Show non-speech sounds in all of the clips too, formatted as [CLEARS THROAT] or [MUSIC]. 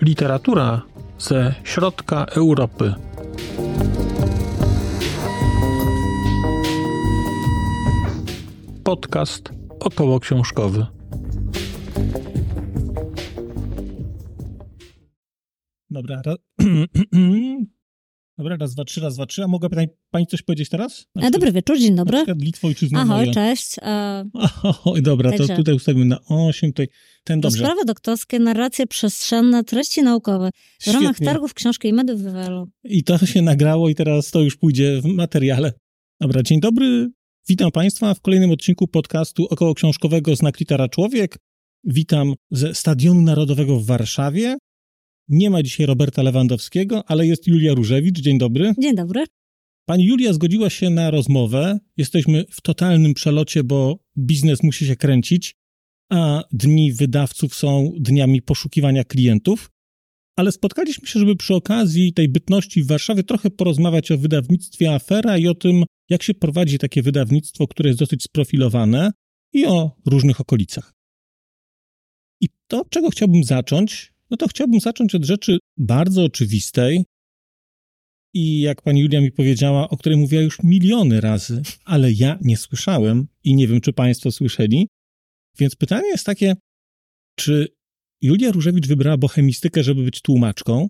Literatura ze środka Europy. Podcast około książkowy. Dobra, ra... [CLEARS THROAT] [CLEARS THROAT] Dobra, raz, dwa, trzy, raz, dwa, trzy. A mogę pani, pani coś powiedzieć teraz? Na A, dobry wieczór, dzień Na dobry. przykład Litwo ojczyzna Ahoj, cześć. E, [LAUGHS] Oj, dobra, to Także- tutaj ustawimy na 8, tutaj ten dobrze. Rozprawy doktorskie, narracje przestrzenne, treści naukowe w ramach Świetnie. targów książki i mediów wywiadu. I to się nagrało i teraz to już pójdzie w materiale. Dobra, dzień dobry. Witam Państwa w kolejnym odcinku podcastu około książkowego Znak Litera Człowiek. Witam ze Stadionu Narodowego w Warszawie. Nie ma dzisiaj Roberta Lewandowskiego, ale jest Julia Różewicz. Dzień dobry. Dzień dobry. Pani Julia zgodziła się na rozmowę. Jesteśmy w totalnym przelocie, bo biznes musi się kręcić, a dni wydawców są dniami poszukiwania klientów. Ale spotkaliśmy się, żeby przy okazji tej bytności w Warszawie trochę porozmawiać o wydawnictwie Afera i o tym, jak się prowadzi takie wydawnictwo, które jest dosyć sprofilowane i o różnych okolicach. I to, czego chciałbym zacząć, no to chciałbym zacząć od rzeczy bardzo oczywistej, i jak pani Julia mi powiedziała, o której mówiła już miliony razy, ale ja nie słyszałem i nie wiem, czy państwo słyszeli. Więc pytanie jest takie, czy Julia Różewicz wybrała bohemistykę, żeby być tłumaczką?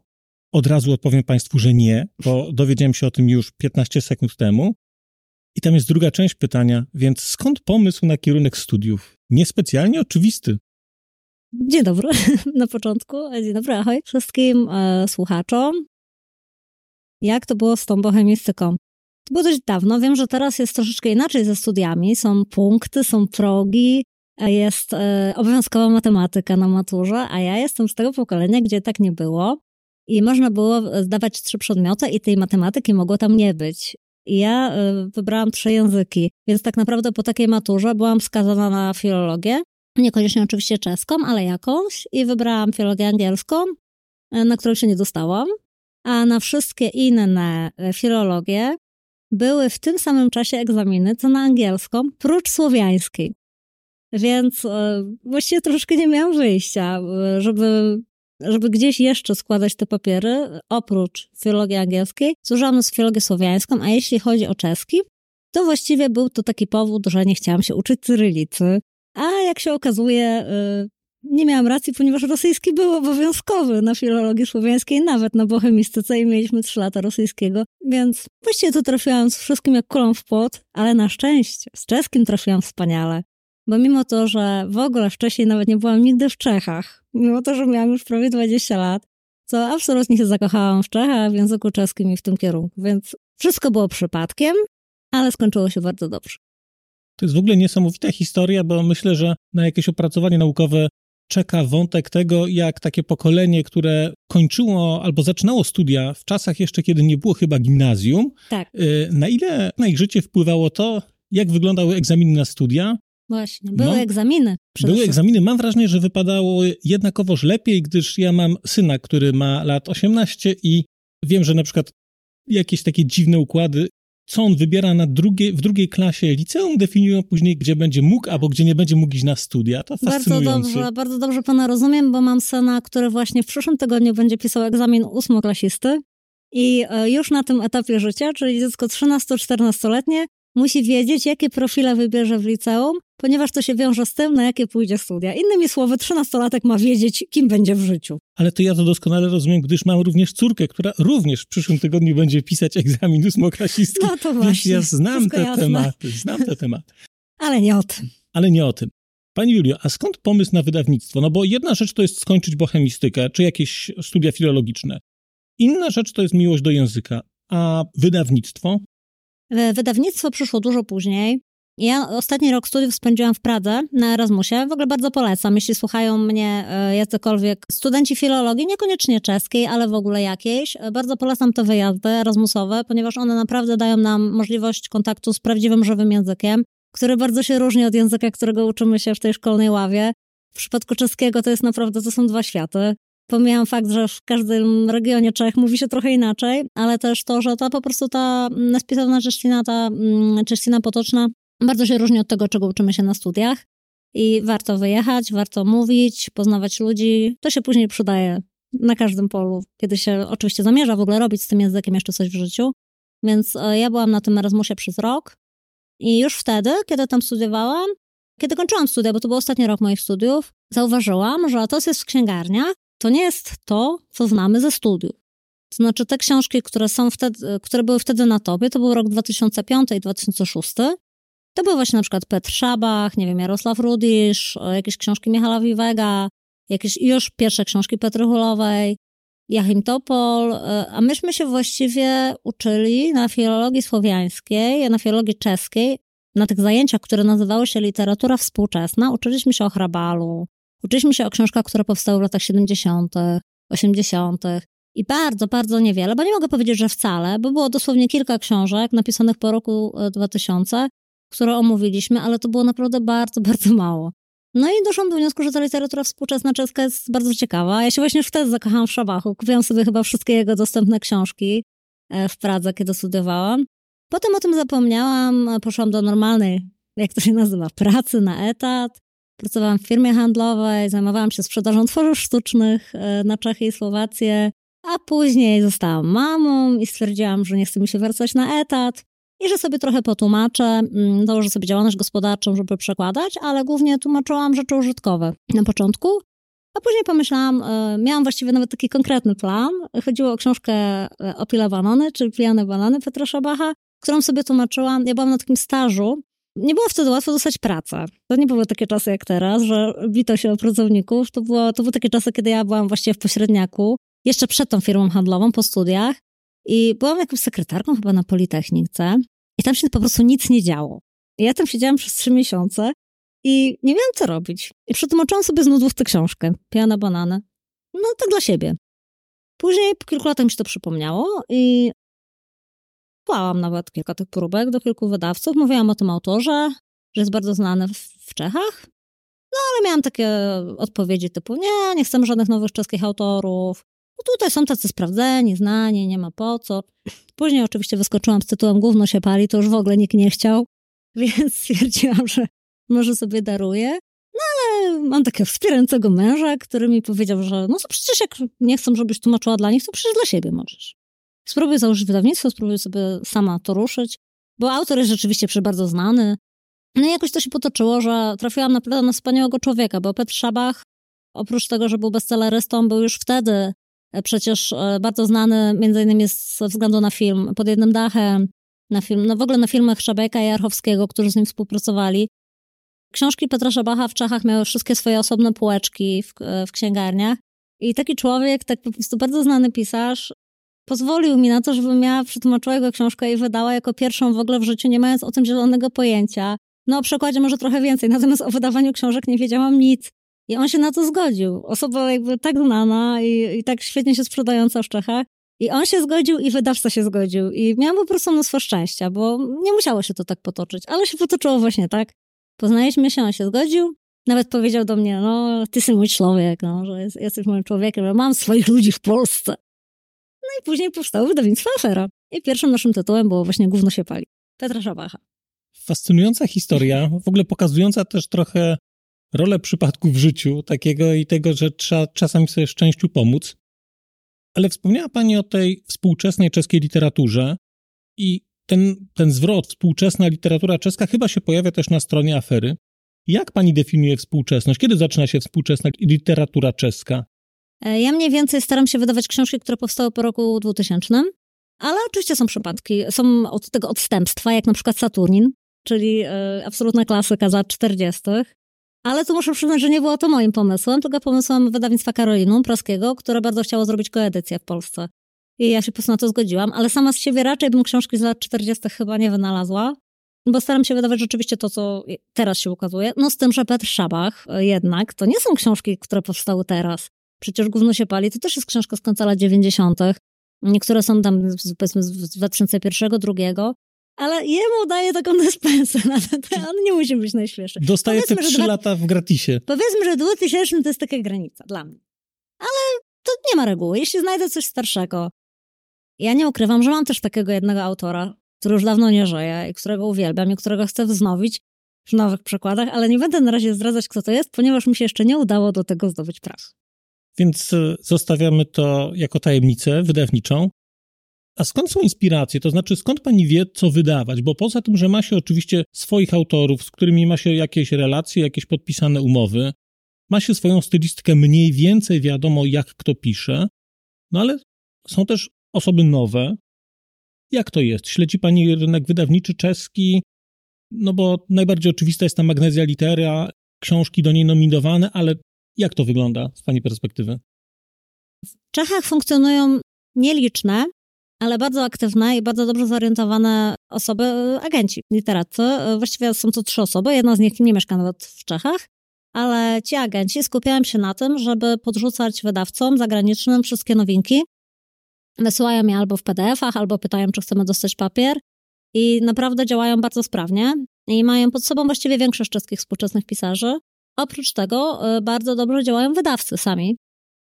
Od razu odpowiem państwu, że nie, bo dowiedziałem się o tym już 15 sekund temu. I tam jest druga część pytania, więc skąd pomysł na kierunek studiów? Niespecjalnie oczywisty. Dzień dobry [LAUGHS] na początku. Dzień dobry, ahoj wszystkim e, słuchaczom. Jak to było z tą bohemistyką? To było dość dawno. Wiem, że teraz jest troszeczkę inaczej ze studiami. Są punkty, są progi, e, jest e, obowiązkowa matematyka na maturze, a ja jestem z tego pokolenia, gdzie tak nie było. I można było zdawać trzy przedmioty i tej matematyki mogło tam nie być. I ja e, wybrałam trzy języki, więc tak naprawdę po takiej maturze byłam skazana na filologię. Niekoniecznie oczywiście czeską, ale jakąś. I wybrałam filologię angielską, e, na którą się nie dostałam. A na wszystkie inne e, filologie były w tym samym czasie egzaminy, co na angielską, prócz słowiańskiej. Więc e, właściwie troszeczkę nie miałam wyjścia, żeby, żeby gdzieś jeszcze składać te papiery, oprócz filologii angielskiej. Służyłam z filologię słowiańską, a jeśli chodzi o czeski, to właściwie był to taki powód, że nie chciałam się uczyć cyrylicy. A jak się okazuje, y, nie miałam racji, ponieważ rosyjski był obowiązkowy na filologii słowiańskiej, nawet na bohemistyce i mieliśmy trzy lata rosyjskiego, więc właściwie to trafiłam z wszystkim jak kulą w płot, ale na szczęście z czeskim trafiłam wspaniale. Bo mimo to, że w ogóle wcześniej nawet nie byłam nigdy w Czechach, mimo to, że miałam już prawie 20 lat, to absolutnie się zakochałam w Czechach, w języku czeskim i w tym kierunku, więc wszystko było przypadkiem, ale skończyło się bardzo dobrze. To jest w ogóle niesamowita historia, bo myślę, że na jakieś opracowanie naukowe czeka wątek tego, jak takie pokolenie, które kończyło albo zaczynało studia w czasach jeszcze, kiedy nie było chyba gimnazjum, Tak, y, na ile na ich życie wpływało to, jak wyglądały egzaminy na studia. właśnie. Były No. egzaminy. Były egzaminy, mam wrażenie, że wypadało jednakowoż lepiej, gdyż ja mam syna, który ma lat 18 i wiem, że na przykład jakieś takie dziwne układy, co on wybiera na drugie, w drugiej klasie liceum, definiują później, gdzie będzie mógł, albo gdzie nie będzie mógł iść na studia. To Bardzo fascynujące. dobrze, bardzo dobrze pana rozumiem, bo mam syna, który właśnie w przyszłym tygodniu będzie pisał egzamin ósmoklasisty i e, już na tym etapie życia, czyli dziecko 13-14-letnie, musi wiedzieć, jakie profile wybierze w liceum, ponieważ to się wiąże z tym, na jakie pójdzie studia. Innymi słowy, 13-latek ma wiedzieć, kim będzie w życiu. Ale to ja to doskonale rozumiem, gdyż mam również córkę, która również w przyszłym tygodniu będzie pisać egzamin ósmoklasistki. No to Więc właśnie. ja znam te jasne. tematy, znam te tematy. Ale nie o tym. Ale nie o tym. Pani Julio, a skąd pomysł na wydawnictwo? No bo jedna rzecz to jest skończyć bohemistykę, czy jakieś studia filologiczne. Inna rzecz to jest miłość do języka. A wydawnictwo? Wydawnictwo przyszło dużo później. Ja ostatni rok studiów spędziłam w Pradze na Erasmusie. W ogóle bardzo polecam, jeśli słuchają mnie e, jacykolwiek studenci filologii, niekoniecznie czeskiej, ale w ogóle jakiejś. E, Bardzo polecam te wyjazdy erasmusowe, ponieważ one naprawdę dają nam możliwość kontaktu z prawdziwym, żywym językiem, który bardzo się różni od języka, którego uczymy się w tej szkolnej ławie. W przypadku czeskiego to jest naprawdę, to są dwa światy. Pomijam fakt, że w każdym regionie Czech mówi się trochę inaczej, ale też to, że ta po prostu ta spisowna czeszcina, ta mm, czeszcina potoczna bardzo się różni od tego, czego uczymy się na studiach. I warto wyjechać, warto mówić, poznawać ludzi. To się później przydaje na każdym polu, kiedy się oczywiście zamierza w ogóle robić z tym językiem jeszcze coś w życiu. Więc e, ja byłam na tym Erasmusie przez rok i już wtedy, kiedy tam studiowałam, kiedy kończyłam studia, bo to był ostatni rok moich studiów, zauważyłam, że to, jest w księgarniach, to nie jest to, co znamy ze studiów. To znaczy te książki, które, są wtedy, które były wtedy na tobie, to był rok 2005 i 2006. To były właśnie na przykład Petr Szabach, nie wiem, Jarosław Rudisz, jakieś książki Michala Wiwega, jakieś już pierwsze książki Petry Hulowej, Jachim Topol, a myśmy się właściwie uczyli na filologii słowiańskiej, na filologii czeskiej, na tych zajęciach, które nazywały się literatura współczesna, uczyliśmy się o Hrabalu, uczyliśmy się o książkach, które powstały w latach 70., 80. i bardzo, bardzo niewiele, bo nie mogę powiedzieć, że wcale, bo było dosłownie kilka książek napisanych po roku 2000, e, które omówiliśmy, ale to było naprawdę bardzo, [LAUGHS] bardzo mało. No i doszłam do wniosku, że ta literatura współczesna czeska jest bardzo ciekawa. Ja się właśnie wtedy zakochałam w Szabachu. Kupiłam sobie chyba wszystkie jego dostępne książki e, w Pradze, kiedy studiowałam. Potem o tym zapomniałam, poszłam do normalnej, jak to się nazywa, pracy na etat. Pracowałam w firmie handlowej, zajmowałam się sprzedażą tworzyw sztucznych e, na Czechy i Słowację, a później zostałam mamą i stwierdziłam, że nie chce mi się wracać na etat i że sobie trochę potłumaczę, dołożę mm, sobie działalność gospodarczą, żeby przekładać, ale głównie tłumaczyłam rzeczy użytkowe na początku, a później pomyślałam, e, miałam właściwie nawet taki konkretny plan. Chodziło o książkę e, Opile Banany, czyli Pijane Banany Petra Szabacha, którą sobie tłumaczyłam. Ja byłam na takim stażu. Nie było wtedy łatwo dostać pracę. To nie były takie czasy jak teraz, że bito się o pracowników. To, było, to były takie czasy, kiedy ja byłam właściwie w pośredniaku, jeszcze przed tą firmą handlową, po studiach. I byłam jakąś sekretarką chyba na Politechnice i tam się po prostu nic nie działo. I ja tam siedziałam przez trzy miesiące i nie miałam co robić. I przetłumaczyłam sobie z nudów tę książkę, Piana Banana. No, tak dla siebie. Później po kilku latach mi się to przypomniało i Płałam nawet kilka tych próbek do kilku wydawców. Mówiłam o tym autorze, że jest bardzo znany w, w Czechach. No ale miałam takie odpowiedzi typu nie, nie chcę żadnych nowych czeskich autorów. No tutaj są tacy sprawdzeni, znani, nie ma po co. Później oczywiście wyskoczyłam z tytułem Gówno się pali, to już w ogóle nikt nie chciał, [LAUGHS] więc stwierdziłam, że może sobie daruję. No ale mam takiego wspierającego męża, który mi powiedział, że no to przecież jak nie chcą, żebyś tłumaczyła dla nich, to przecież dla siebie możesz. Spróbuj założyć wydawnictwo, spróbuj sobie sama to ruszyć, bo autor jest rzeczywiście przecież bardzo znany. No i jakoś to się potoczyło, że trafiłam naprawdę na wspaniałego człowieka, bo Petr Szabach, oprócz tego, że był bestsellerystą, był już wtedy E, przecież e, bardzo znany między innymi ze względu na film Pod jednym dachem, na film, no w ogóle na filmach Szabeka i Archowskiego, którzy z nim współpracowali. Książki Petra Szabacha w Czechach miały wszystkie swoje osobne półeczki w, e, w księgarniach. I taki człowiek, tak po prostu bardzo znany pisarz, pozwolił mi na to, żebym miała przetłumaczyła jego książkę i wydała jako pierwszą w ogóle w życiu, nie mając o tym zielonego pojęcia. No o przekładzie może trochę więcej, [LAUGHS] natomiast o wydawaniu książek nie wiedziałam nic. I on się na to zgodził. Osoba jakby tak znana i, i tak świetnie się sprzedająca w Czechach. I on się zgodził i wydawca się zgodził. I miałam po prostu mnóstwo szczęścia, bo nie musiało się to tak potoczyć, ale się potoczyło właśnie tak. Poznaliśmy się, on się zgodził. Nawet powiedział do mnie, no, ty jesteś mój człowiek, no, że jest, jesteś moim człowiekiem, że mam swoich ludzi w Polsce. Później powstało wydawnictwo Afera. I pierwszym naszym tytułem było właśnie Gówno się pali. Petra Szabacha. Fascynująca historia, w ogóle pokazująca też trochę rolę przypadku w życiu takiego i tego, że trzeba czasami sobie szczęściu pomóc. Ale wspomniała Pani o tej współczesnej czeskiej literaturze i ten, ten zwrot, współczesna literatura czeska, chyba się pojawia też na stronie afery. Jak Pani definiuje współczesność? Kiedy zaczyna się współczesna literatura czeska? E, ja mniej więcej staram się wydawać książki, które powstały po roku 2000, ale oczywiście są przypadki. Są od tego odstępstwa, jak na przykład Saturnin, czyli e, absolutna klasyka za 40. Ale tu muszę przyznać, że nie było to moim pomysłem, tylko pomysłem wydawnictwa Karolinum Praskiego, które bardzo chciało zrobić koedycję w Polsce. I ja się po prostu na to zgodziłam, ale sama z siebie raczej bym książki z lat 40. chyba nie wynalazła, bo staram się wydawać rzeczywiście to, co teraz się ukazuje. No z tym, że Petr Szabach jednak, to nie są książki, które powstały teraz. Przecież Gówno się pali, to też jest książka z końca lat 90. Niektóre są tam powiedzmy z 2001, 2002, ale jemu daje taką dyspensę, on nie musi być najświeższy. Dostaje te trzy dwa... lata w gratisie. Powiedzmy, że 2000 to jest taka granica dla mnie. Ale Nie ma reguły. Jeśli znajdę coś starszego, ja nie ukrywam, że mam też takiego jednego autora, który już dawno nie żyje i którego uwielbiam i którego chcę wznowić w nowych przekładach, ale nie będę na razie zdradzać, kto to jest, ponieważ mi się jeszcze nie udało do tego zdobyć praw. Więc e, zostawiamy to jako tajemnicę wydawniczą. A skąd są inspiracje? To znaczy, skąd pani wie, co wydawać? Bo poza tym, że ma się oczywiście swoich autorów, z którymi ma się jakieś relacje, jakieś podpisane umowy, ma się swoją stylistykę, mniej więcej wiadomo, jak kto pisze, no ale są też osoby nowe. Jak to jest? Śledzi pani rynek wydawniczy czeski? No bo najbardziej oczywista jest ta magnezja litera, książki do niej nominowane, ale jak to wygląda z pani perspektywy? W Czechach funkcjonują nieliczne, ale bardzo aktywne i bardzo dobrze zorientowane osoby, agenci, literacy. Właściwie są to trzy osoby, jedna z nich nie mieszka nawet w Czechach, ale ci agenci skupiają się na tym, żeby podrzucać wydawcom zagranicznym wszystkie nowinki. Wysyłają je albo w PDF-ach, albo pytają, czy chcemy dostać papier. I naprawdę działają bardzo sprawnie i mają pod sobą właściwie większość czeskich współczesnych pisarzy. Oprócz tego y, bardzo dobrze działają wydawcy sami,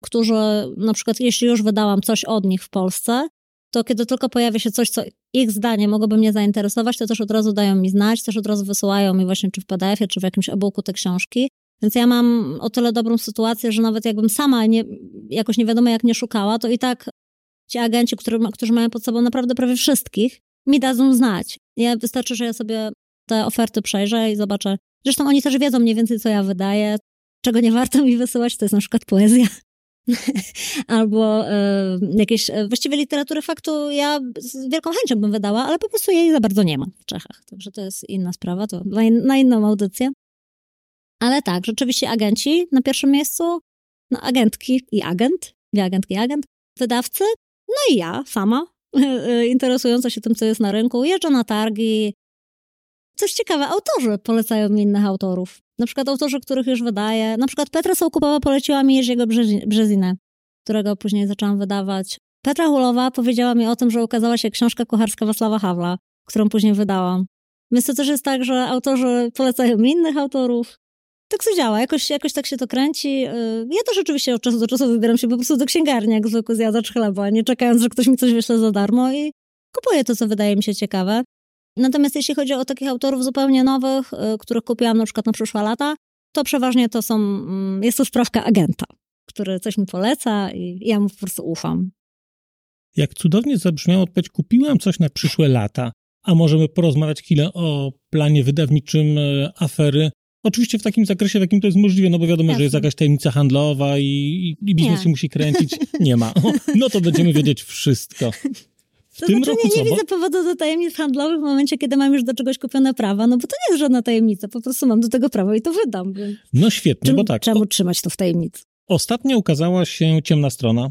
którzy na przykład jeśli już wydałam coś od nich w Polsce, to kiedy tylko pojawia się coś, co ich zdanie mogłoby mnie zainteresować, to też od razu dają mi znać, też od razu wysyłają mi właśnie czy w PDF-ie, czy w jakimś e-booku te książki. Więc ja mam o tyle dobrą sytuację, że nawet jakbym sama nie, jakoś nie wiadomo jak nie szukała, to i tak ci agenci, którzy, którzy mają pod sobą naprawdę prawie wszystkich, mi dadzą znać. Ja wystarczy, że ja sobie te oferty przejrzę i zobaczę. Zresztą oni też wiedzą mniej więcej, co ja wydaję, czego nie warto mi wysyłać, to jest na przykład poezja. [LAUGHS] Albo y, jakieś, e, właściwie literatury faktu ja z wielką chęcią bym wydała, ale po prostu jej za bardzo nie ma w Czechach. Także to jest inna sprawa, to na, in, na inną audycję. Ale tak, rzeczywiście agenci na pierwszym miejscu, no agentki i agent, dwie agentki i agent, wydawcy, no i ja sama, [LAUGHS] interesująca się tym, co jest na rynku, jeżdżę na targi. Coś ciekawe, autorzy polecają mi innych autorów. Na przykład autorzy, których już wydaję. Na przykład Petra Sołkupowa poleciła mi Jerzego Brzezinę, którego później zaczęłam wydawać. Petra Hulowa powiedziała mi o tym, że ukazała się książka kucharska Wacława Hawla, którą później wydałam. Więc to też jest tak, że autorzy polecają mi innych autorów. Tak to działa, jakoś, jakoś tak się to kręci. Y, ja też oczywiście od czasu do czasu wybieram się po prostu do księgarni, jak zwykły zjadacz chleba, nie czekając, że ktoś mi coś wyśle za darmo i kupuję to, co wydaje mi się ciekawe. Natomiast jeśli chodzi o takich autorów zupełnie nowych, y, których kupiłam na przykład na przyszłe lata, to przeważnie to są, mm, jest to sprawka agenta, który coś mi poleca i ja mu po prostu ufam. Jak cudownie zabrzmiało odpowiedź, kupiłam coś na przyszłe lata, a możemy porozmawiać chwilę o planie wydawniczym y, afery Oczywiście w takim zakresie, w jakim to jest możliwe, no bo wiadomo, Jasne. że jest jakaś tajemnica handlowa i, i biznes nie. się musi kręcić. Nie ma. O, [LAUGHS] no to będziemy wiedzieć wszystko. To tym znaczy, roku nie, nie widzę powodu do tajemnic handlowych w momencie, kiedy mam już do czegoś kupione prawa, no bo to nie jest żadna tajemnica, po prostu mam do tego prawo i to wydam. No świetnie, czemu, bo tak. Czemu trzymać to w tajemnicy? Ostatnio ukazała się ciemna strona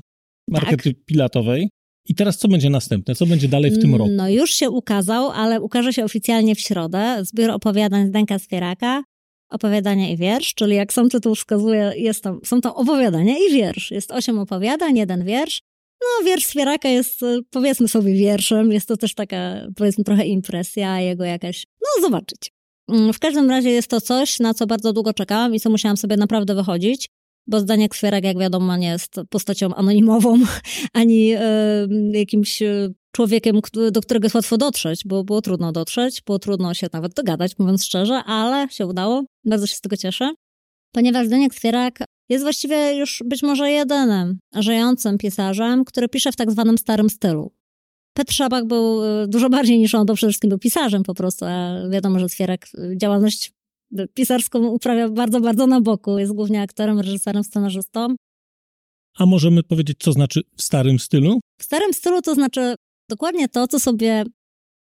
markety tak. pilatowej. I teraz co będzie następne? Co będzie dalej w tym roku? No już się ukazał, ale ukaże się oficjalnie w środę. Zbiór opowiadań z Denka Swieraka opowiadania i wiersz, czyli jak sam tytuł wskazuje, jest tam, są tam opowiadania i wiersz. Jest osiem opowiadań, jeden wiersz. No, wiersz Swieraka jest, e, powiedzmy sobie, wierszem. Jest to też taka, powiedzmy, trochę impresja jego jakaś. No, zobaczyć. Mm, w każdym razie jest to coś, na co bardzo długo czekałam i co musiałam sobie naprawdę wychodzić, bo Zdaniek Swierak, jak wiadomo, nie jest postacią anonimową, [LAUGHS] ani y, jakimś e, człowiekiem, do którego jest łatwo dotrzeć, bo było trudno dotrzeć, było trudno się nawet dogadać, mówiąc szczerze, ale się udało. Bardzo się z tego cieszę. Ponieważ Zdeněk Swierak jest właściwie już być może jedynym żyjącym pisarzem, który pisze w tak zwanym starym stylu. Petr Szabak był y, dużo bardziej niż on, bo przede wszystkim był pisarzem po prostu, a wiadomo, że Swierak y, działalność pisarską uprawia bardzo, bardzo na boku. Jest głównie aktorem, reżyserem, scenarzystą. A możemy powiedzieć, co znaczy w starym stylu? W starym stylu to znaczy dokładnie to, co sobie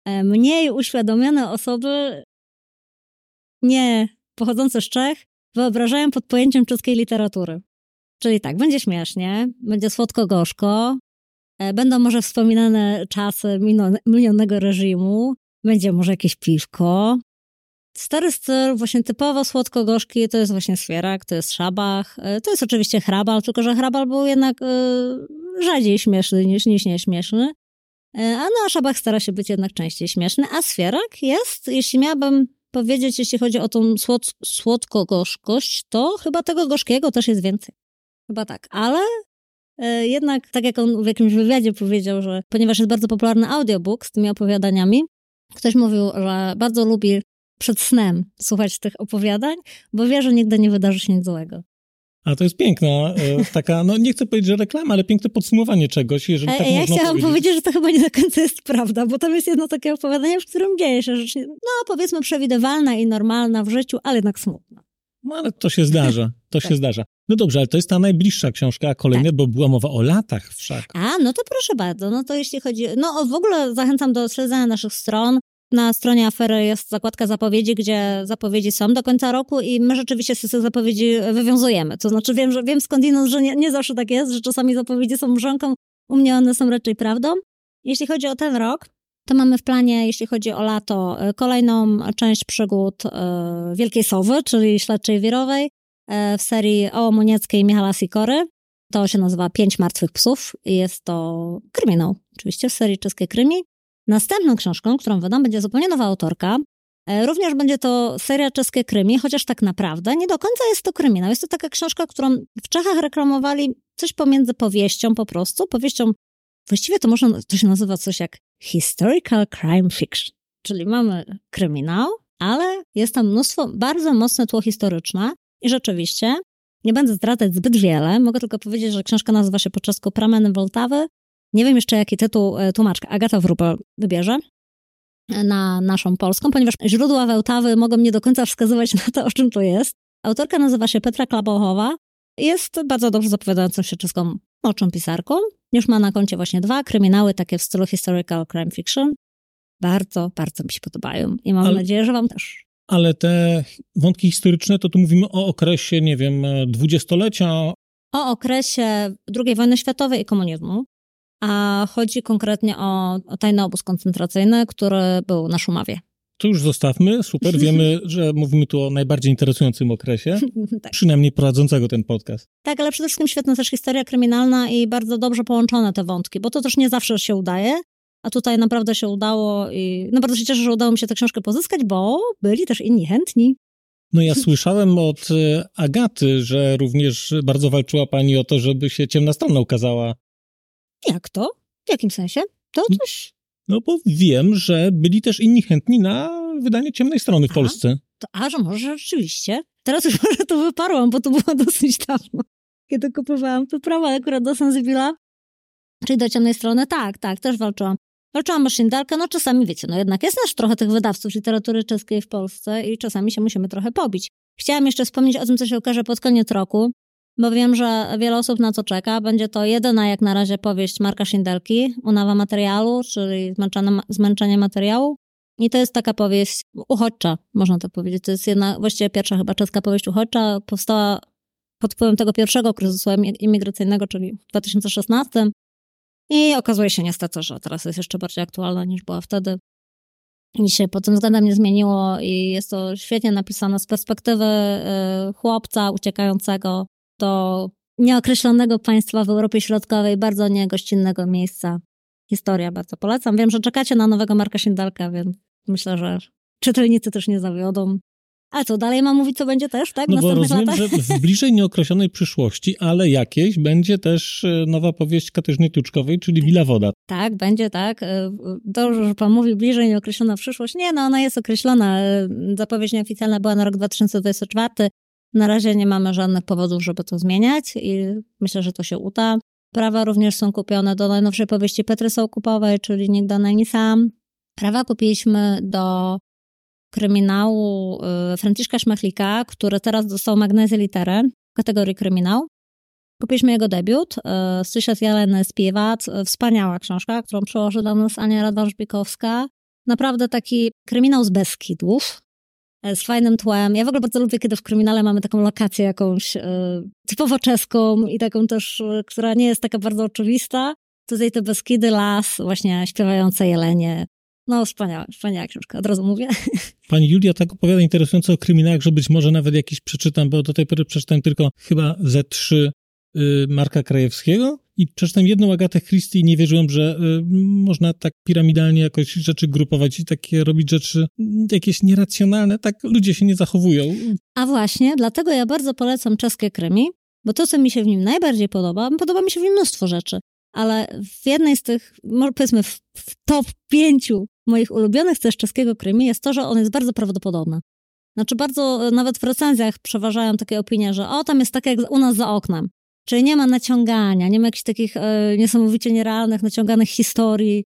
e, mniej uświadomione osoby, nie pochodzące z Czech, wyobrażają pod pojęciem czeskiej literatury. Czyli tak, będzie śmiesznie, będzie słodko-gorzko, e, będą może wspominane czasy minionego reżimu, będzie może jakieś piwko. Stary styl, właśnie typowo słodko-gorzki, to jest właśnie Swierak, to jest Szabach, e, to jest oczywiście Hrabal, tylko że Hrabal był jednak rzadziej śmieszny niż, niż nieśmieszny. A na Szabach stara się być jednak częściej śmieszny, a Sfierak jest, jeśli miałabym powiedzieć, jeśli chodzi o tą słod słodko-gorzkość, to chyba tego gorzkiego też jest więcej. Chyba tak, ale E, jednak, tak jak on w jakimś wywiadzie powiedział, że ponieważ jest bardzo popularny audiobook z tymi opowiadaniami, ktoś mówił, że bardzo lubi przed snem słuchać tych opowiadań, bo wie, że nigdy nie wydarzy się nic złego. A to jest piękna, e, taka, no nie chcę powiedzieć, że reklama, ale piękne podsumowanie czegoś, jeżeli E, tak ja chciałam powiedzieć. powiedzieć, że to chyba nie do końca jest prawda, bo tam jest jedno takie opowiadanie, w którym dzieje się rzecz, no powiedzmy przewidywalna i normalna w życiu, ale jednak smutna. No ale to się zdarza, to [LAUGHS] Tak. się zdarza. No dobrze, ale to jest ta najbliższa książka, a kolejne, bo była mowa o latach wszak. A, no to proszę bardzo, no to jeśli chodzi, no w ogóle zachęcam do śledzenia naszych stron. Na stronie afery jest zakładka zapowiedzi, gdzie zapowiedzi są do końca roku i my rzeczywiście się z tych zapowiedzi wywiązujemy. To znaczy wiem, że wiem skądinąd, że nie, nie zawsze tak jest, że czasami zapowiedzi są mrzonką, u mnie one są raczej prawdą. Jeśli chodzi o ten rok, to mamy w planie, jeśli chodzi o lato, e, kolejną część przygód e, Wielkiej Sowy, czyli Śledczej Wirowej e, w serii Ołomonieckiej Michala Sikory. To się nazywa Pięć Martwych Psów i jest to kryminał, oczywiście w serii czeskiej krymi. Następną książką, którą wydam, będzie zupełnie nowa autorka. E, Również będzie to seria czeskie krymi, chociaż tak naprawdę nie do końca jest to kryminał. Jest to taka książka, którą w Czechach reklamowali coś pomiędzy powieścią po prostu, powieścią, właściwie to można, to się nazywa coś jak historical crime fiction. Czyli mamy kryminał, ale jest tam mnóstwo, bardzo mocne tło historyczne i rzeczywiście nie będę zdradzać zbyt wiele, mogę tylko powiedzieć, że książka nazywa się po czesku Prameny Woltawy. Nie wiem jeszcze, jaki tytuł e, tłumaczka Agata Wrubel wybierze e, na naszą polską, ponieważ źródła Wełtawy mogą nie do końca wskazywać na to, o czym to jest. Autorka nazywa się Petra Klabochowa. Jest bardzo dobrze zapowiadającą się czeską oczą pisarką. Już ma na koncie właśnie dwa kryminały, takie w stylu historical crime fiction. Bardzo, bardzo mi się podobają i mam Ale- nadzieję, że wam też. Ale te wątki historyczne, to tu mówimy o okresie, nie wiem, e, dwudziestolecia, o okresie II wojny światowej i komunizmu, a chodzi konkretnie o, o tajny obóz koncentracyjny, który był na Szumawie. to już zostawmy, super, wiemy, [LAUGHS] że mówimy tu o najbardziej interesującym okresie, [LAUGHS] tak. przynajmniej prowadzącego ten podcast. tak, ale przede wszystkim świetna też historia kryminalna i bardzo dobrze połączone te wątki, bo to też nie zawsze się udaje, a tutaj naprawdę się udało i no bardzo się cieszę, że udało mi się tę książkę pozyskać, bo byli też inni chętni. No ja [LAUGHS] słyszałem od e, Agaty, że również bardzo walczyła pani o to, żeby się ciemna strona ukazała. Jak to? W jakim sensie? To coś... No bo wiem, że byli też inni chętni na wydanie ciemnej strony w Aha. Polsce. To, a, że może rzeczywiście? Teraz już [LAUGHS] może to wyparłam, bo to było [LAUGHS] dosyć dawno, kiedy kupowałam to prawo akurat do Sensibila. Czyli do ciemnej strony, tak, tak, też walczyłam. Walczyłam o Szyndelkę, no czasami wiecie, no jednak jest też trochę tych wydawców literatury czeskiej w Polsce i czasami się musimy trochę pobić. Chciałam jeszcze wspomnieć o tym, co się ukaże pod koniec roku, bo wiem, że wiele osób na to czeka. Będzie to jedyna jak na razie powieść Marka Szyndelki, Unawa materiału, czyli zmęczone, zmęczenie materiału. I to jest taka powieść uchodźcza, można tak powiedzieć. To jest jedna, właściwie pierwsza chyba czeska powieść uchodźcza. Powstała pod wpływem tego pierwszego kryzysu imi- imigracyjnego, czyli w 2016. I okazuje się niestety, że teraz jest jeszcze bardziej aktualna niż była wtedy. Nic się pod tym względem nie zmieniło i jest to świetnie napisane z perspektywy y, chłopca uciekającego do nieokreślonego państwa w Europie Środkowej, bardzo niegościnnego miejsca. Historia bardzo polecam. Wiem, że czekacie na nowego Marka Szindalka, więc myślę, że czytelnicy też nie zawiodą. A co, dalej mam mówić, co będzie też, tak? W No bo rozumiem, latach? że w bliżej nieokreślonej przyszłości, ale jakieś, będzie też e, nowa powieść Katarzyny Tuczkowej, czyli Wila Woda. Tak, będzie tak. Dobrze, że pan mówi bliżej nieokreślona przyszłość. Nie, no ona jest określona. Y, Zapowiedź nieoficjalna była na rok 2024. Na razie nie mamy żadnych powodów, żeby to zmieniać i myślę, że to się uda. Prawa również są kupione do najnowszej powieści Petry Sołkupowej, czyli Nigdy ona nie sam. Prawa kupiliśmy do kryminału y, Franciszka Szmachlika, który teraz dostał magnezję w kategorii kryminał. Kupiliśmy jego debiut, Słyszeć Jeleny Spiewac. E, Wspaniała książka, którą przełoży dla nas Ania Radwan-Żbikowska. Naprawdę taki kryminał z Beskidów, z fajnym tłem. Ja w ogóle bardzo lubię, kiedy w kryminale mamy taką lokację jakąś e, typowo czeską i taką też, e, która nie jest taka bardzo oczywista. Tutaj te Beskidy, las, właśnie śpiewające jelenie. No wspaniała, wspaniała książka, od razu mówię. [LAUGHS] Pani Julia tak opowiada interesująco o kryminałach, że być może nawet jakiś przeczytam, bo do tej pory przeczytałem tylko chyba ze trzy y, Marka Krajewskiego i przeczytałem jedną Agatę Christie i nie wierzyłem, że y, można tak piramidalnie jakoś rzeczy grupować i takie robić rzeczy mm, jakieś nieracjonalne. Tak ludzie się nie zachowują. A właśnie, dlatego ja bardzo polecam czeskie krymi, Bo to, co mi się w nim najbardziej podoba, podoba mi się w nim mnóstwo rzeczy, ale w jednej z tych, powiedzmy w, w top pięciu moich ulubionych też czeskiego krymi jest to, że on jest bardzo prawdopodobny. Znaczy bardzo, nawet w recenzjach przeważają takie opinie, że o, tam jest tak jak u nas za oknem. Czyli nie ma naciągania, nie ma jakichś takich e, niesamowicie nierealnych, naciąganych historii.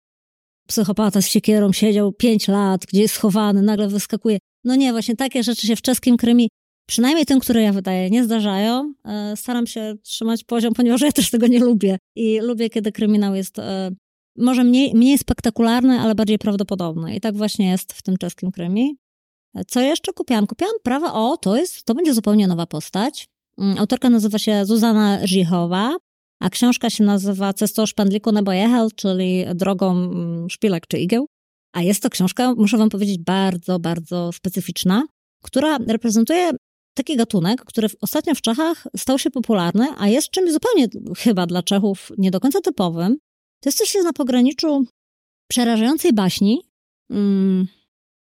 Psychopata z siekierą siedział pięć lat, gdzie jest schowany, nagle wyskakuje. No nie, właśnie takie rzeczy się w czeskim krymi, przynajmniej tym, które ja wydaję, nie zdarzają. E, staram się trzymać poziom, ponieważ ja też tego nie lubię. I lubię, kiedy kryminał jest e, może mniej, mniej spektakularny, ale bardziej prawdopodobny. I tak właśnie jest w tym czeskim krymi. E, co jeszcze kupiłam? Kupiłam prawa, o, to jest, to będzie zupełnie nowa postać. Mm, autorka nazywa się Zuzana Żichowa, a książka się nazywa Cesto szpandliku jehel, czyli Drogą mm, szpilek czy igieł. A jest to książka, muszę wam powiedzieć, bardzo, bardzo specyficzna, która reprezentuje taki gatunek, który ostatnio w Czechach stał się popularny, a jest czymś zupełnie chyba dla Czechów nie do końca typowym. To jest coś na pograniczu przerażającej baśni, hmm,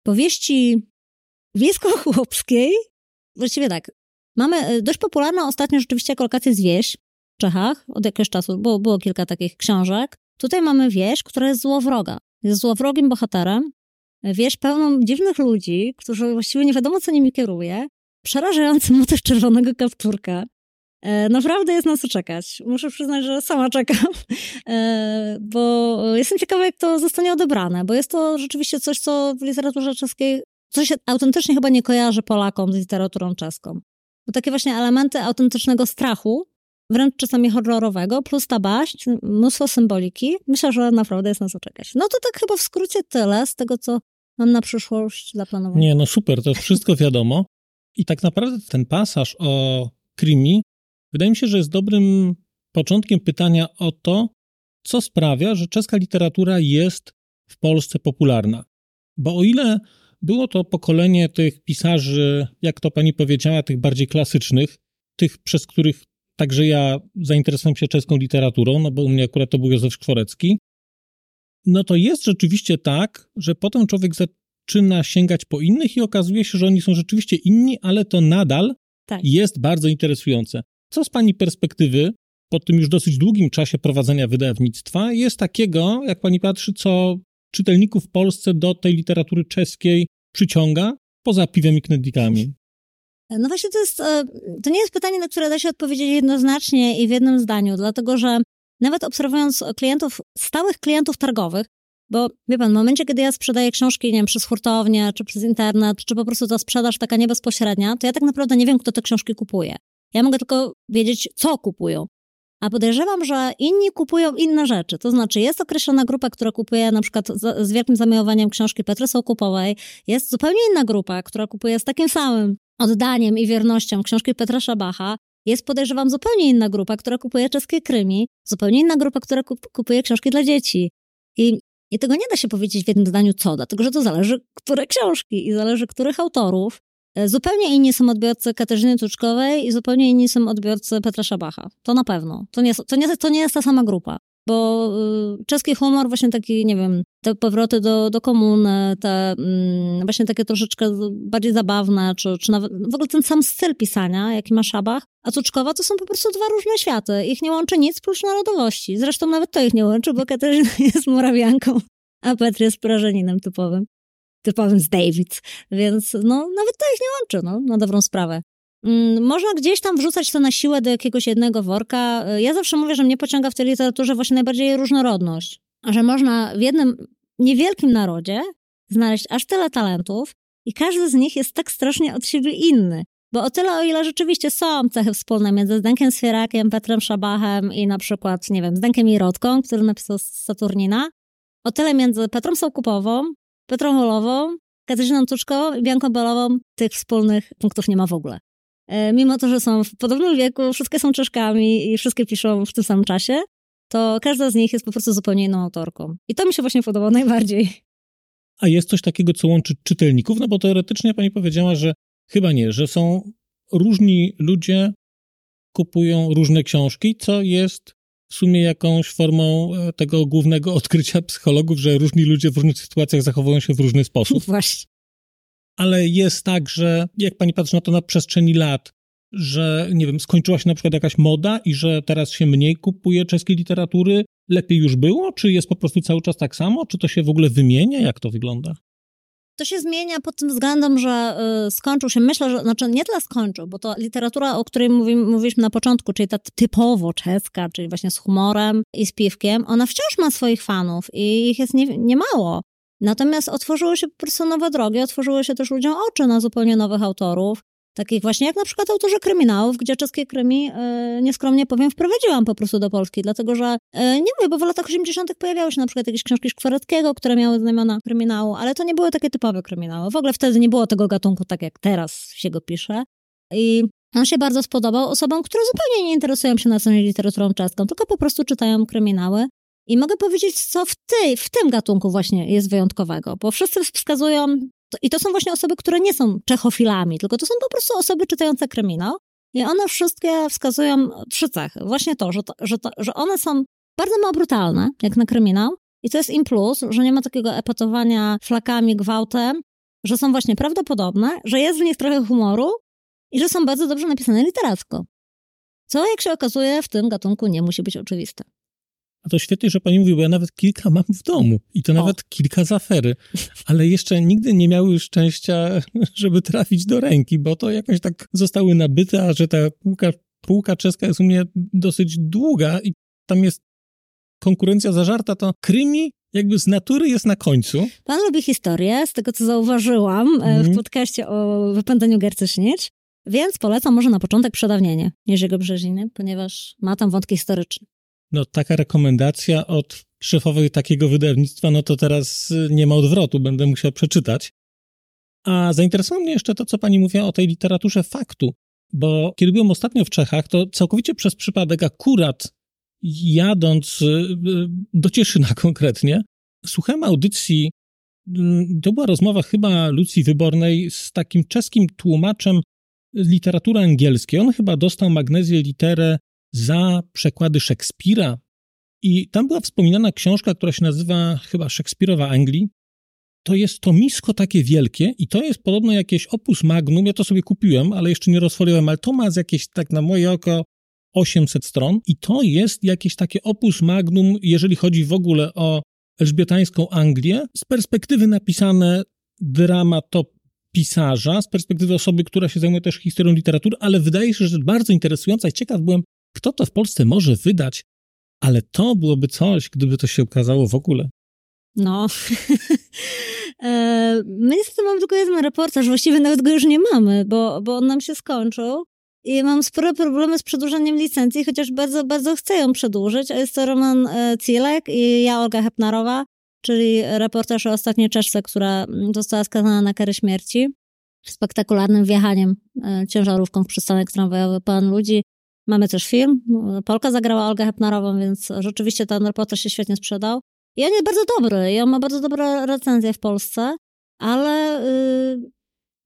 powieści wiejsko-chłopskiej. Właściwie tak, Mamy e, dość popularną ostatnio rzeczywiście kolokację z wieś w Czechach od jakiegoś czasu, było, było kilka takich książek. Tutaj mamy wieś, która jest złowroga. Jest złowrogim bohaterem. Wieś pełną dziwnych ludzi, którzy właściwie nie wiadomo, co nimi kieruje. Przerażający motyw czerwonego kapturka. E, naprawdę jest na co czekać. Muszę przyznać, że sama czekam, e, bo jestem ciekawa, jak to zostanie odebrane, bo jest to rzeczywiście coś, co w literaturze czeskiej, coś się autentycznie chyba nie kojarzy Polakom z literaturą czeską. Bo takie właśnie elementy autentycznego strachu, wręcz czasami horrorowego, plus ta baść, mnóstwo symboliki. Myślę, że naprawdę jest na co czekać. No to tak chyba w skrócie tyle z tego, co mam na przyszłość zaplanowane. Nie, no super, to wszystko wiadomo. I tak naprawdę ten pasaż o Krimi wydaje mi się, że jest dobrym początkiem pytania o to, co sprawia, że czeska literatura jest w Polsce popularna. Bo o ile było to pokolenie tych pisarzy, jak to pani powiedziała, tych bardziej klasycznych, tych, przez których także ja zainteresowałem się czeską literaturą, no bo u mnie akurat to był Józef Szkworecki. No to jest rzeczywiście tak, że potem człowiek zaczyna sięgać po innych i okazuje się, że oni są rzeczywiście inni, ale to nadal tak. jest bardzo interesujące. Co z pani perspektywy, po tym już dosyć długim czasie prowadzenia wydawnictwa, jest takiego, jak pani patrzy, co czytelników w Polsce do tej literatury czeskiej przyciąga, poza piwem i knedlikami? No właśnie to jest, e, to nie jest pytanie, na które da się odpowiedzieć jednoznacznie i w jednym zdaniu, dlatego że nawet obserwując klientów, stałych klientów targowych, bo wie pan, w momencie, kiedy ja sprzedaję książki, nie wiem, przez hurtownię, czy przez internet, czy po prostu ta sprzedaż taka niebezpośrednia, to ja tak naprawdę nie wiem, kto te książki kupuje. Ja mogę tylko wiedzieć, co kupują. A podejrzewam, że inni kupują inne rzeczy. To znaczy, jest określona grupa, która kupuje na przykład z, z wielkim zamiłowaniem książki Petry Sokupowej. Jest zupełnie inna grupa, która kupuje z takim samym oddaniem i wiernością książki Petra Szabacha. Jest, podejrzewam, zupełnie inna grupa, która kupuje czeskie krymi. Zupełnie inna grupa, która kup, kupuje książki dla dzieci. I, I tego nie da się powiedzieć w jednym zdaniu co, dlatego że to zależy, które książki i zależy, których autorów. E, zupełnie inni są odbiorcy Katarzyny Tuczkowej i zupełnie inni są odbiorcy Petra Szabacha. To na pewno. To nie, to nie, to nie jest ta sama grupa. Bo y, czeski humor, właśnie taki, nie wiem, te powroty do, do komuny, te mm, właśnie takie troszeczkę bardziej zabawne, czy, czy nawet w ogóle ten sam styl pisania, jaki ma Szabach, a Tuczkowa to są po prostu dwa różne światy. Ich nie łączy nic prócz narodowości. Zresztą nawet to ich nie łączy, bo Katarzyna [LAUGHS] jest Morawianką, a Petr jest Prażaninem typowym typowym z David, więc no nawet to ich nie łączy, no, na dobrą sprawę. Mm, można gdzieś tam wrzucać to na siłę do jakiegoś jednego worka. Ja zawsze mówię, że mnie pociąga w tej literaturze właśnie najbardziej różnorodność. Że można w jednym niewielkim narodzie znaleźć aż tyle talentów i każdy z nich jest tak strasznie od siebie inny. Bo o tyle, o ile rzeczywiście są cechy wspólne między Zdenkiem Swierakiem, Petrem Szabachem i na przykład, nie wiem, Zdenkiem Irotką, który napisał Saturnina, o tyle między Petrą Sołkupową, Petrą Holową, Katarzyną Tuczką i Bianką Belową tych wspólnych punktów nie ma w ogóle. E, mimo to, że są w podobnym wieku, wszystkie są Czeszkami i wszystkie piszą w tym samym czasie, to każda z nich jest po prostu zupełnie inną autorką. I to mi się właśnie podoba najbardziej. A jest coś takiego, co łączy czytelników? No bo teoretycznie pani powiedziała, że chyba nie, że są różni ludzie, kupują różne książki, co jest w sumie jakąś formą e, tego głównego [LAUGHS] odkrycia psychologów, że różni ludzie w różnych sytuacjach zachowują się w różny sposób. [LAUGHS] Właśnie. Ale jest tak, że jak pani patrzy na to na przestrzeni lat, że, nie wiem, skończyła się na przykład jakaś moda i że teraz się mniej kupuje czeskiej literatury? Lepiej już było? Czy jest po prostu cały czas tak samo? Czy to się w ogóle wymienia? Jak to wygląda? To się zmienia pod tym względem, że y, skończył się, myślę, że, znaczy nie tyle skończył, bo to literatura, o której mówi, mówiliśmy na początku, czyli ta typowo czeska, czyli właśnie z humorem i z piwkiem, ona wciąż ma swoich fanów i ich jest nie, niemało. Natomiast otworzyły się po prostu nowe drogi, otworzyły się też ludziom oczy na zupełnie nowych autorów. Takich właśnie jak na przykład autorzy kryminałów, gdzie czeskie krymi, yy, nieskromnie powiem, wprowadziłam po prostu do Polski, dlatego że, yy, nie mówię, bo w latach 80. pojawiały się na przykład jakieś książki Szkwareckiego, które miały znamiona kryminału, ale to nie były takie typowe kryminały. W ogóle wtedy nie było tego gatunku tak jak teraz się go pisze. I on się bardzo spodobał osobom, które zupełnie nie interesują się na co literaturą czeską, tylko po prostu czytają kryminały. I mogę powiedzieć, co w, ty, w tym gatunku właśnie jest wyjątkowego, bo wszyscy wskazują, i to są właśnie osoby, które nie są czechofilami, tylko to są po prostu osoby czytające kryminał. I one wszystkie wskazują trzy cechy. Właśnie to, że, to, że, to, że one są bardzo mało brutalne, jak na kryminał. I to jest im plus, że nie ma takiego epatowania flakami, gwałtem, że są właśnie prawdopodobne, że jest w nich trochę humoru i że są bardzo dobrze napisane literacko. Co, jak się okazuje, w tym gatunku nie musi być oczywiste. A to świetnie, że pani mówi, bo ja nawet kilka mam w domu i to nawet o. kilka z afery, ale jeszcze nigdy nie miały szczęścia, [LAUGHS] żeby trafić do ręki, bo to jakoś tak zostały nabyte, a że ta półka, półka czeska jest u mnie dosyć długa i tam jest konkurencja zażarta, to krymi jakby z natury jest na końcu. Pan lubi historię, z tego co zauważyłam mm. w mhm. podcaście o wypędzeniu Gercysznicz, więc polecam może na początek Przedawnienie Jerzego Brzeziny, ponieważ ma tam wątki historyczne no taka rekomendacja od szefowej takiego wydawnictwa, no to teraz y, nie ma odwrotu, będę musiał przeczytać. A zainteresowało mnie jeszcze to, co pani mówiła o tej literaturze faktu, bo kiedy byłem ostatnio w Czechach, to całkowicie przez przypadek akurat jadąc y, y, do Cieszyna [LAUGHS] konkretnie, słuchałem audycji, to była rozmowa chyba Lucji Wybornej z takim czeskim tłumaczem literatury angielskiej. On chyba dostał magnezję literę za przekłady Szekspira. I tam była wspominana książka, która się nazywa chyba Szekspirowa Anglii. To jest to misko takie wielkie i to jest podobno jakieś opus magnum. Ja to sobie kupiłem, ale jeszcze nie rozfoliowałem, ale to ma jakieś, tak na moje oko, 800 stron i to jest jakieś takie opus magnum, jeżeli chodzi w ogóle o elżbietańską Anglię, z perspektywy napisane drama to pisarza, z perspektywy osoby, która się zajmuje też historią literatury, ale wydaje się, że bardzo interesująca i ciekaw byłem, kto to w Polsce może wydać, ale to byłoby coś, gdyby to się okazało w ogóle. No. [LAUGHS] E, my niestety mamy tylko jeden reportaż, właściwie nawet go już nie mamy, bo, bo on nam się skończył. I mam spore problemy z przedłużeniem licencji, chociaż bardzo, bardzo chcę ją przedłużyć. A jest to Roman e, Cilek i ja, Olga Hepnarowa, czyli reportaż o ostatniej Czeszce, która została skazana na karę śmierci. Spektakularnym wjechaniem e, ciężarówką w przystanek tramwajowy pełen ludzi. Mamy też film. Polka zagrała Olgę Hepnarową, więc rzeczywiście ten reportaż się świetnie sprzedał. I on jest bardzo dobry i on ma bardzo dobre recenzje w Polsce, ale yy,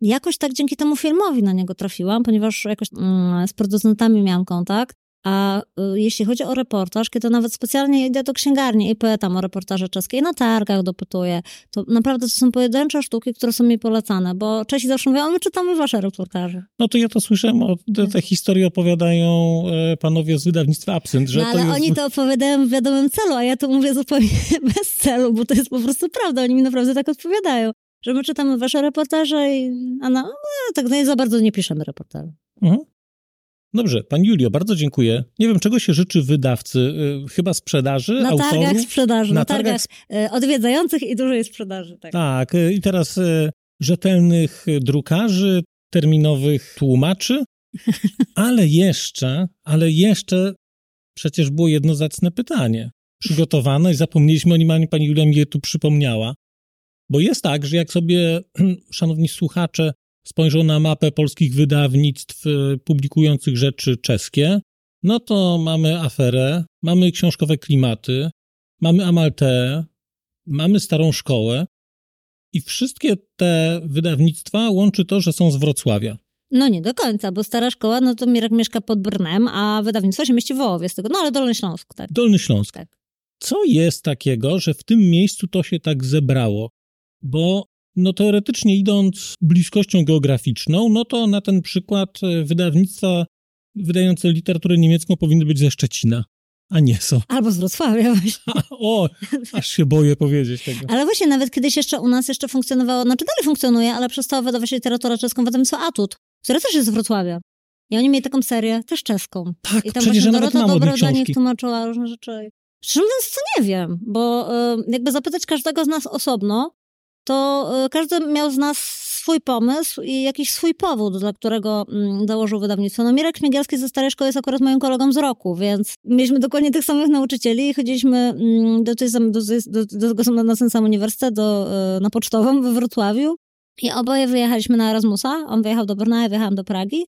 jakoś tak dzięki temu filmowi na niego trafiłam, ponieważ jakoś yy, z producentami miałam kontakt a y, jeśli chodzi o reportaż, kiedy nawet specjalnie idę do księgarni i pytam o reportaże czeskie i na targach dopytuję, to naprawdę to są pojedyncze sztuki, które są mi polecane, bo Czesi zawsze mówią, my czytamy wasze reportaże. No to ja to słyszałem, o, te, te historie opowiadają e, panowie z wydawnictwa Absynt, że no, ale jest... oni to opowiadają w wiadomym celu, a ja to mówię zupełnie [LAUGHS] bez celu, bo to jest po prostu prawda, oni mi naprawdę tak odpowiadają, że my czytamy wasze reportaże i a no, no tak no, za bardzo nie piszemy reportaży. Mhm. Dobrze, pani Julio, bardzo dziękuję. Nie wiem, czego się życzy wydawcy. Y, chyba sprzedaży, Na autorów? targach sprzedaży, na, na targach, targach y, odwiedzających i dużej sprzedaży. Tak. tak, y, i teraz rzetelnych drukarzy, terminowych tłumaczy, [LAUGHS] ale jeszcze, ale jeszcze przecież było jedno zacne pytanie przygotowane i zapomnieliśmy o nim, ani pani Julia mi je tu przypomniała. Bo jest tak, że jak sobie, [CLEARS THROAT] szanowni słuchacze, spojrzą na mapę polskich wydawnictw y, publikujących rzeczy czeskie, no to mamy aferę, mamy książkowe klimaty, mamy Amaltę, mamy Starą Szkołę i wszystkie te wydawnictwa łączy to, że są z Wrocławia. No nie do końca, bo Stara Szkoła, no to Mirek mieszka pod Brnem, a wydawnictwo się mieści w Wołowie z tego, no ale Dolny Śląsk, tak. Dolny Śląsk. Tak. Co jest takiego, że w tym miejscu to się tak zebrało? Bo No teoretycznie idąc bliskością geograficzną, no to na ten przykład e, wydawnictwa wydające literaturę niemiecką powinny być ze Szczecina, a nie są. [LAUGHS] Albo z Wrocławia właśnie. [LAUGHS] o, aż się boję powiedzieć tego. Ale właśnie nawet kiedyś jeszcze u nas jeszcze funkcjonowało, znaczy dalej funkcjonuje, ale przestało wydawać literaturę czeską wydawnictwo Atut, które też jest z Wrocławia. I oni mieli taką serię, też czeską. Tak, I tam przecież ja nawet mam Dobro dla nich tłumaczyła różne rzeczy. Szczerze mówiąc, to nie wiem, bo y, jakby zapytać każdego z nas osobno, to y, każdy miał z nas swój pomysł i jakiś swój powód, dla którego mm, założył wydawnictwo. No Mirek Śmigielski ze Starej Szkoły jest akurat moim kolegą z roku, więc mieliśmy dokładnie tych samych nauczycieli i chodziliśmy mm, do, tej samej, do, do, do samego, na ten sam uniwersytet, do, y, na Pocztową we Wrocławiu i oboje wyjechaliśmy na Erasmusa. On wyjechał do Brna, ja wyjechałam do Pragi.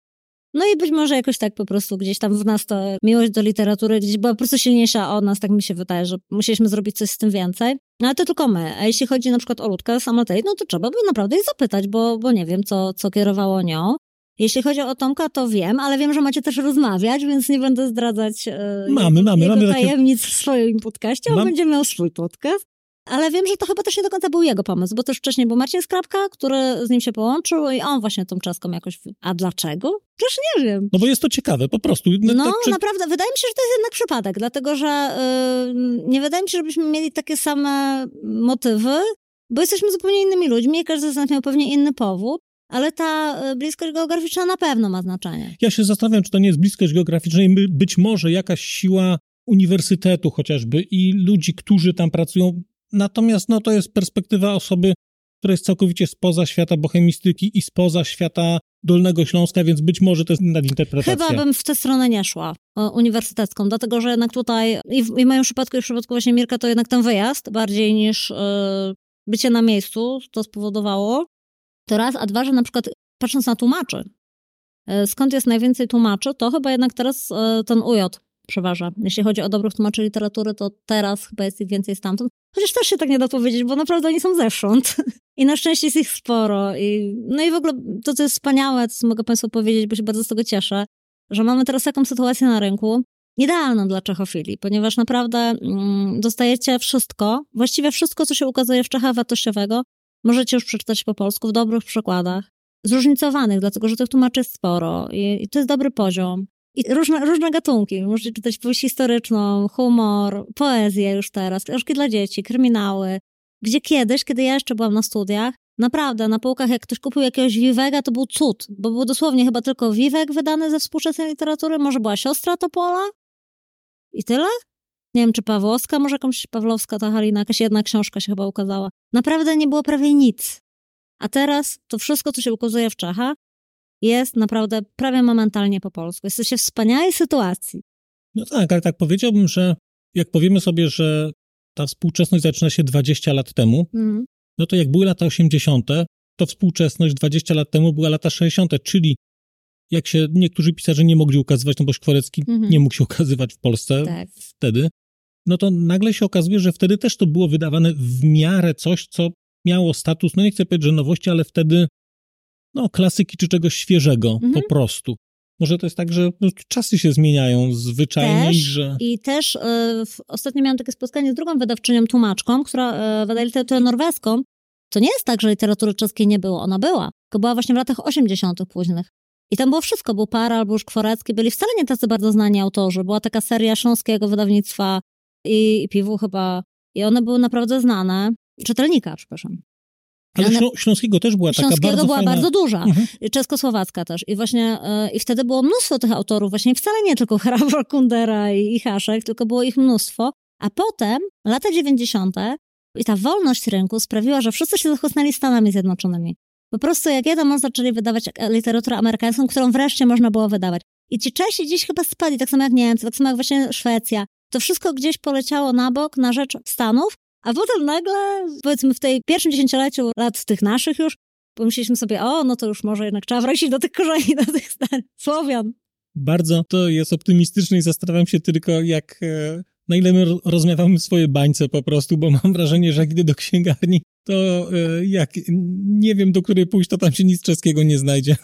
No i być może jakoś tak po prostu gdzieś tam w nas to miłość do literatury gdzieś była po prostu silniejsza od nas, tak mi się wydaje, że musieliśmy zrobić coś z tym więcej. No ale to tylko my. A jeśli chodzi na przykład o Ludkę z Amatei, no to trzeba by naprawdę jej zapytać, bo, bo nie wiem, co, co kierowało nią. Jeśli chodzi o Tomka, to wiem, ale wiem, że macie też rozmawiać, więc nie będę zdradzać e, Mamy, jego, mamy, jego mamy takie- tajemnic w swoim podcaście. On Mam- będzie miał swój podcast. Ale wiem, że to chyba też nie do końca był jego pomysł, bo też wcześniej był Marcin Skrapka, który z nim się połączył i on właśnie tą czaską jakoś... A dlaczego? Przecież nie wiem. No bo jest to ciekawe, po prostu. No, tak, czy- naprawdę, wydaje mi się, że to jest jednak przypadek, dlatego że yy, nie wydaje mi się, żebyśmy mieli takie same motywy, bo jesteśmy zupełnie innymi ludźmi i każdy z nas miał pewnie inny powód, ale ta y, bliskość geograficzna na pewno ma znaczenie. Ja się zastanawiam, czy to nie jest bliskość geograficzna i być może jakaś siła uniwersytetu chociażby i ludzi, którzy tam pracują. Natomiast no, to jest perspektywa osoby, która jest całkowicie spoza świata bohemistyki i spoza świata Dolnego Śląska, więc być może to jest nadinterpretacja. Chyba bym w tę stronę nie szła, o, uniwersytecką, dlatego że jednak tutaj, i w, i w moim przypadku, i w przypadku właśnie Mirka, to jednak ten wyjazd bardziej niż y, bycie na miejscu to spowodowało. To raz, a dwa, że na przykład patrząc na tłumaczy, y, skąd jest najwięcej tłumaczy, to chyba jednak teraz ten UJ przeważa. Jeśli chodzi o dobrych tłumaczy literatury, to teraz chyba jest ich więcej stamtąd. Chociaż też się tak nie da powiedzieć, bo naprawdę oni są zewsząd. [LAUGHS] I na szczęście jest ich sporo. I, no i w ogóle to, co jest wspaniałe, co mogę Państwu powiedzieć, bo się bardzo z tego cieszę, że mamy teraz taką sytuację na rynku, idealną dla czechofilii, ponieważ naprawdę mm, dostajecie wszystko, właściwie wszystko, co się ukazuje w Czechach wartościowego, możecie już przeczytać po polsku w dobrych przykładach, zróżnicowanych, dlatego że tych tłumaczy jest sporo i, i to jest dobry poziom. I różne, różne gatunki. Możecie czytać powieść historyczną, humor, poezję już teraz, książki dla dzieci, kryminały. Gdzie kiedyś, kiedy ja jeszcze byłam na studiach, naprawdę na półkach jak ktoś kupił jakiegoś Vivega, to był cud, bo był dosłownie chyba tylko Vivek wydany ze współczesnej literatury, może była siostra Topola i tyle? Nie wiem, czy Pawłowska, może jakąś Pawlowska, ta Halina, jakaś jedna książka się chyba ukazała. Naprawdę nie było prawie nic. A teraz to wszystko, co się ukazuje w Czechach, jest naprawdę prawie momentalnie po polsku. Jesteście w wspaniałej sytuacji. No tak, ale tak powiedziałbym, że jak powiemy sobie, że ta współczesność zaczyna się 20 lat temu, Mhm. no to jak były lata 80., to współczesność 20 lat temu była lata 60., czyli jak się niektórzy pisarze nie mogli ukazywać, no bo Szkwarecki Mhm. nie mógł się ukazywać w Polsce Tak. wtedy, no to nagle się okazuje, że wtedy też to było wydawane w miarę coś, co miało status, no nie chcę powiedzieć, że nowości, ale wtedy no klasyki czy czegoś świeżego Mhm. po prostu. Może to jest tak, że no, czasy się zmieniają zwyczajnie że... I też y, ostatnio miałam takie spotkanie z drugą wydawczynią, tłumaczką, która y, wydaje literaturę norweską. To nie jest tak, że literatury czeskiej nie było. Ona była. Tylko była właśnie w latach 80. późnych. I tam było wszystko. Był Para, albo już Kworecki. Byli wcale nie tacy bardzo znani autorzy. Była taka seria śląskiego wydawnictwa i, i Piwu chyba. I one były naprawdę znane. Czytelnika, przepraszam. Ale Ślą- Śląskiego też była taka Śląskiego bardzo była fajna... bardzo duża. Mhm. Czeskosłowacka też. I właśnie y, i wtedy było mnóstwo tych autorów, właśnie wcale nie tylko [LAUGHS] Hrawa, Kundera i, i Haszek, tylko było ich mnóstwo. A potem, lata 90. i ta wolność rynku sprawiła, że wszyscy się zachłysnęli Stanami Zjednoczonymi. Po prostu jak jeden on zaczęli wydawać e, literaturę amerykańską, którą wreszcie można było wydawać. I ci Czesi dziś chyba spadli, tak samo jak Niemcy, tak samo jak właśnie Szwecja. To wszystko gdzieś poleciało na bok, na rzecz Stanów, a potem nagle, powiedzmy w tej pierwszym dziesięcioleciu lat tych naszych już, pomyśleliśmy sobie, o, no to już może jednak trzeba wrócić do tych korzeni, do tych starych Słowian. Bardzo to jest optymistyczne i zastanawiam się tylko, jak... E, na ile my ro- rozmawiamy swoje bańce po prostu, bo mam wrażenie, że jak idę do księgarni, to e, jak nie wiem, do której pójść, to tam się nic czeskiego nie znajdzie. [LAUGHS]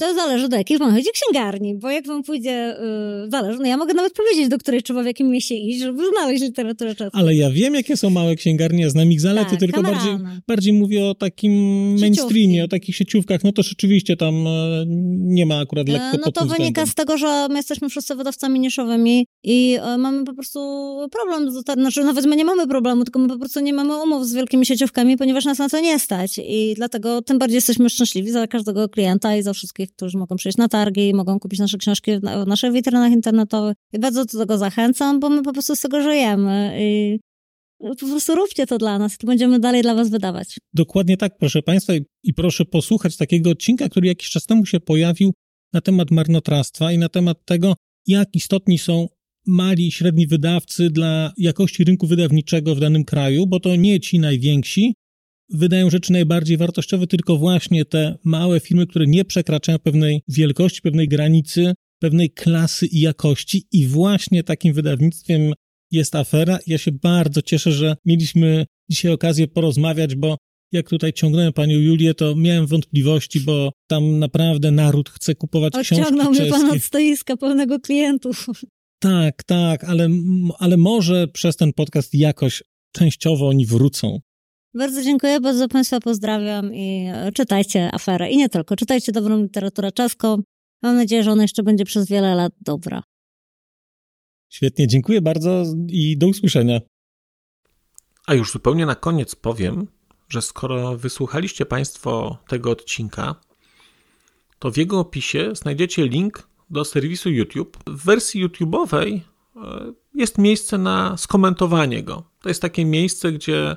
To zależy do jakiej pan chodzi księgarni, bo jak wam pójdzie, yy, zależy. No ja mogę nawet powiedzieć, do której trzeba w jakim mieście iść, żeby znaleźć literaturę czeską. Ale ja wiem, jakie są małe księgarnie, znam ich zalety, Tak, tylko bardziej, kameralne. bardziej mówię o takim Sieciówki. mainstreamie, o takich sieciówkach. No to rzeczywiście tam e, nie ma akurat lekko No to wynika z tego, że my jesteśmy wszyscy wydawcami niszowymi i mamy po prostu problem, z znaczy nawet my nie mamy problemu, tylko my po prostu nie mamy umów z wielkimi sieciówkami, ponieważ nas na to nie stać. I dlatego tym bardziej jesteśmy szczęśliwi za każdego klienta i za wszystkich, którzy mogą przyjść na targi mogą kupić nasze książki w na- w naszych witrynach internetowych. I bardzo do tego zachęcam, bo my po prostu z tego żyjemy. I po prostu róbcie to dla nas to będziemy dalej dla was wydawać. Dokładnie tak, proszę Państwa, i proszę posłuchać takiego odcinka, który jakiś czas temu się pojawił na temat marnotrawstwa i na temat tego, jak istotni są mali i średni wydawcy dla jakości rynku wydawniczego w danym kraju, bo to nie ci najwięksi wydają rzeczy najbardziej wartościowe, tylko właśnie te małe firmy, które nie przekraczają pewnej wielkości, pewnej granicy, pewnej klasy i jakości i właśnie takim wydawnictwem jest afera. Ja się bardzo cieszę, że mieliśmy dzisiaj okazję porozmawiać, bo jak tutaj ciągnąłem panią Julię, to miałem wątpliwości, bo tam naprawdę naród chce kupować książki Odciągnął mnie pan od stoiska pełnego klientów. Tak, tak, ale, ale może przez ten podcast jakoś częściowo oni wrócą. Bardzo dziękuję, bardzo Państwa pozdrawiam i e, czytajcie aferę. I nie tylko, czytajcie dobrą literaturę czeską. Mam nadzieję, że ona jeszcze będzie przez wiele lat dobra. Świetnie, dziękuję bardzo i do usłyszenia. A już zupełnie na koniec powiem, że skoro wysłuchaliście Państwo tego odcinka, to w jego opisie znajdziecie link do serwisu YouTube. W wersji YouTube'owej e, jest miejsce na skomentowanie go. To jest takie miejsce, gdzie